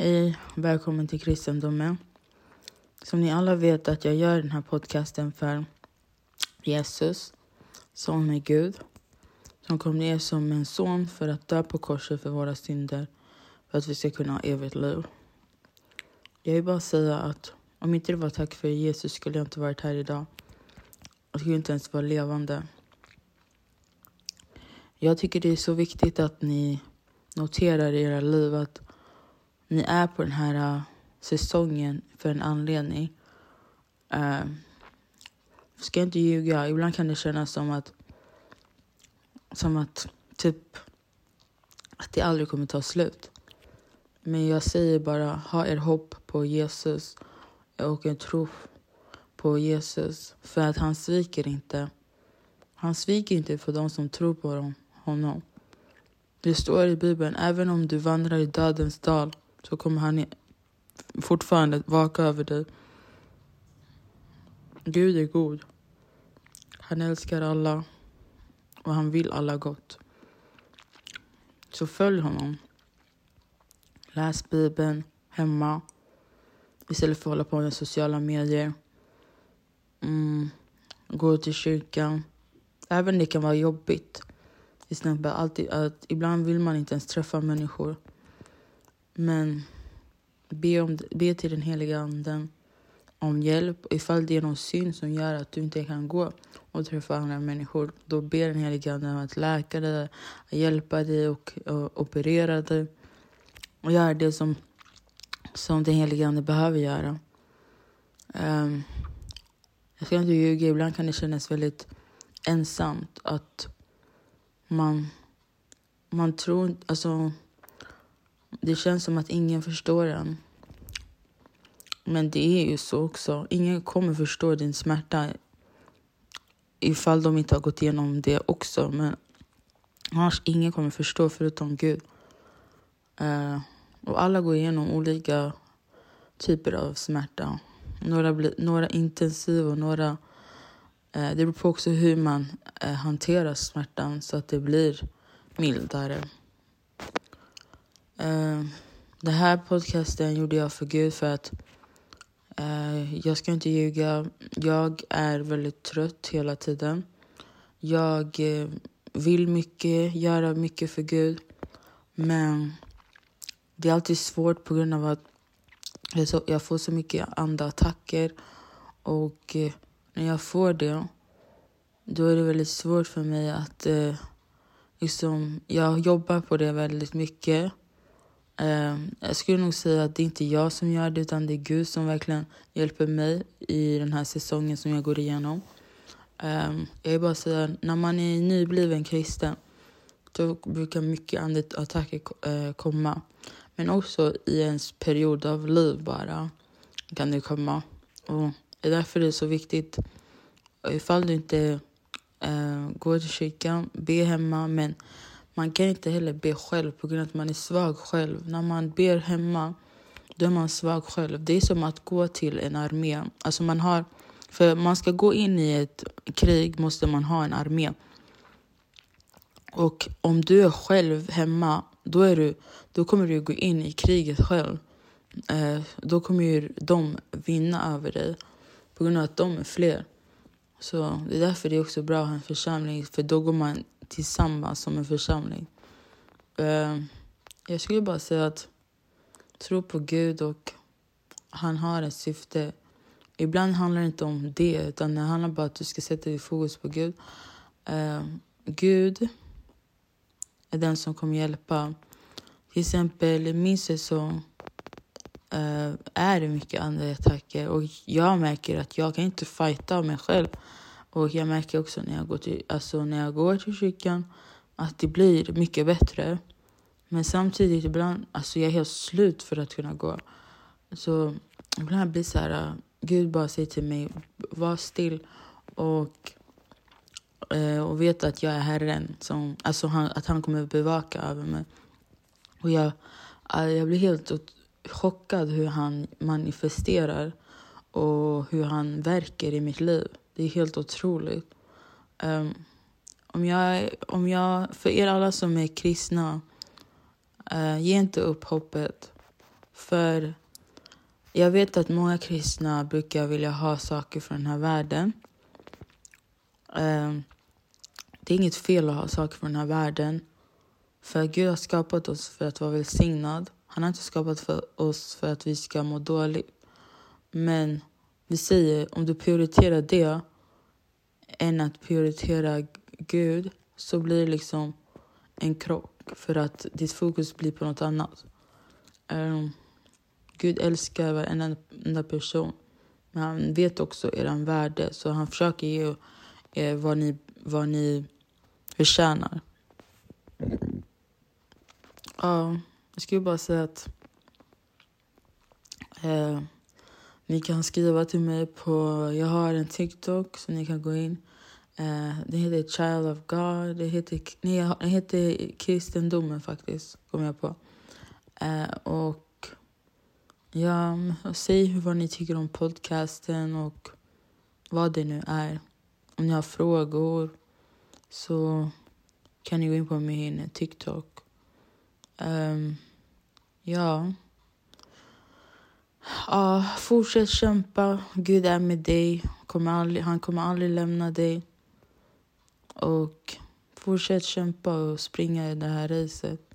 Hej, välkommen till kristendomen. Som ni alla vet att jag gör den här podcasten för Jesus, son med Gud, som kom ner som en son för att dö på korset för våra synder, för att vi ska kunna ha evigt liv. Jag vill bara säga att om inte det var tack för Jesus skulle jag inte varit här idag. Jag skulle inte ens vara levande. Jag tycker det är så viktigt att ni noterar i era liv att ni är på den här uh, säsongen för en anledning. Uh, ska jag inte ljuga, ibland kan det kännas som att som att typ att det aldrig kommer ta slut. Men jag säger bara, ha er hopp på Jesus och en tro på Jesus. För att han sviker inte. Han sviker inte för de som tror på honom. Det står i Bibeln, även om du vandrar i dödens dal så kommer han fortfarande vaka över dig. Gud är god. Han älskar alla och han vill alla gott. Så följ honom. Läs Bibeln hemma istället för att hålla på med sociala medier. Mm. Gå till kyrkan. Även det kan vara jobbigt. Till exempel alltid, att ibland vill man inte ens träffa människor. Men be, om, be till den heliga anden om hjälp. Ifall det är någon syn som gör att du inte kan gå och träffa andra människor, då ber den heliga anden att läka dig, att hjälpa dig och, och operera dig. Och göra det som, som den heliga ande behöver göra. Um, jag ska inte ljuga, ibland kan det kännas väldigt ensamt att man, man tror, alltså det känns som att ingen förstår en. Men det är ju så också. Ingen kommer förstå din smärta ifall de inte har gått igenom det också. Men annars ingen kommer förstå förutom Gud. Uh, och alla går igenom olika typer av smärta. Några, bli, några intensiva och några... Uh, det beror på också hur man uh, hanterar smärtan så att det blir mildare. Eh, uh, den här podcasten gjorde jag för Gud för att uh, jag ska inte ljuga. Jag är väldigt trött hela tiden. Jag uh, vill mycket, göra mycket för Gud. Men det är alltid svårt på grund av att jag får så mycket andattacker. Och när jag får det, då är det väldigt svårt för mig att liksom, jag jobbar på det väldigt mycket. Ehm, jag skulle nog säga att det inte är jag som gör det utan det är Gud som verkligen hjälper mig i den här säsongen som jag går igenom. Ehm, jag vill bara säga, när man är nybliven kristen då brukar mycket andeattacker eh, komma. Men också i ens period av liv bara kan det komma. Och det är därför det är så viktigt, eh, ifall du inte eh, går till kyrkan, be hemma men man kan inte heller be själv på grund av att man är svag själv. När man ber hemma, då är man svag själv. Det är som att gå till en armé. Alltså man har, för man ska gå in i ett krig måste man ha en armé. Och om du är själv hemma, då, är du, då kommer du gå in i kriget själv. Eh, då kommer ju de vinna över dig på grund av att de är fler. Så det är därför det är också bra att ha en församling, för då går man tillsammans som en församling. Eh, jag skulle bara säga att tro på Gud och han har ett syfte. Ibland handlar det inte om det, utan det handlar bara om att du ska sätta ditt fokus på Gud. Eh, Gud är den som kommer hjälpa. Till exempel i min säsong uh, är det mycket andra attacker och jag märker att jag kan inte fighta mig själv. Och jag märker också när jag går till, alltså när jag går till kyrkan att det blir mycket bättre. Men samtidigt ibland, alltså jag är helt slut för att kunna gå. Så ibland blir det så här, eh, Gud bara säger till mig, var still och, eh, och vet att jag är Herren. Som, alltså han, att han kommer bevaka över mig. Och jag, jag blir helt chockad hur han manifesterar och hur han verkar i mitt liv. Det är helt otroligt. Um, om jag, om jag, för er alla som är kristna, uh, ge inte upp hoppet. För jag vet att många kristna brukar vilja ha saker från den här världen. Uh, det är inget fel att ha saker från den här världen. För Gud har skapat oss för att vara välsignad. Han har inte skapat för oss för att vi ska må dåligt. Men vi säger, om du prioriterar det än att prioritera Gud så blir det liksom en krock för att ditt fokus blir på något annat. Um, Gud älskar varenda person. Men han vet också er värde, så han försöker ge er vad ni, vad ni förtjänar. Ja, jag skulle bara säga att eh, ni kan skriva till mig på... Jag har en TikTok så ni kan gå in. Eh, det heter Child of God. Det heter, nej, det heter kristendomen faktiskt, kom jag på. Eh, och ja, säg vad ni tycker om podcasten och vad det nu är. Om ni har frågor så kan ni gå in på min TikTok. Um, ja. ja. Fortsätt kämpa. Gud är med dig. Kommer aldrig, han kommer aldrig lämna dig. Och fortsätt kämpa och springa i det här racet.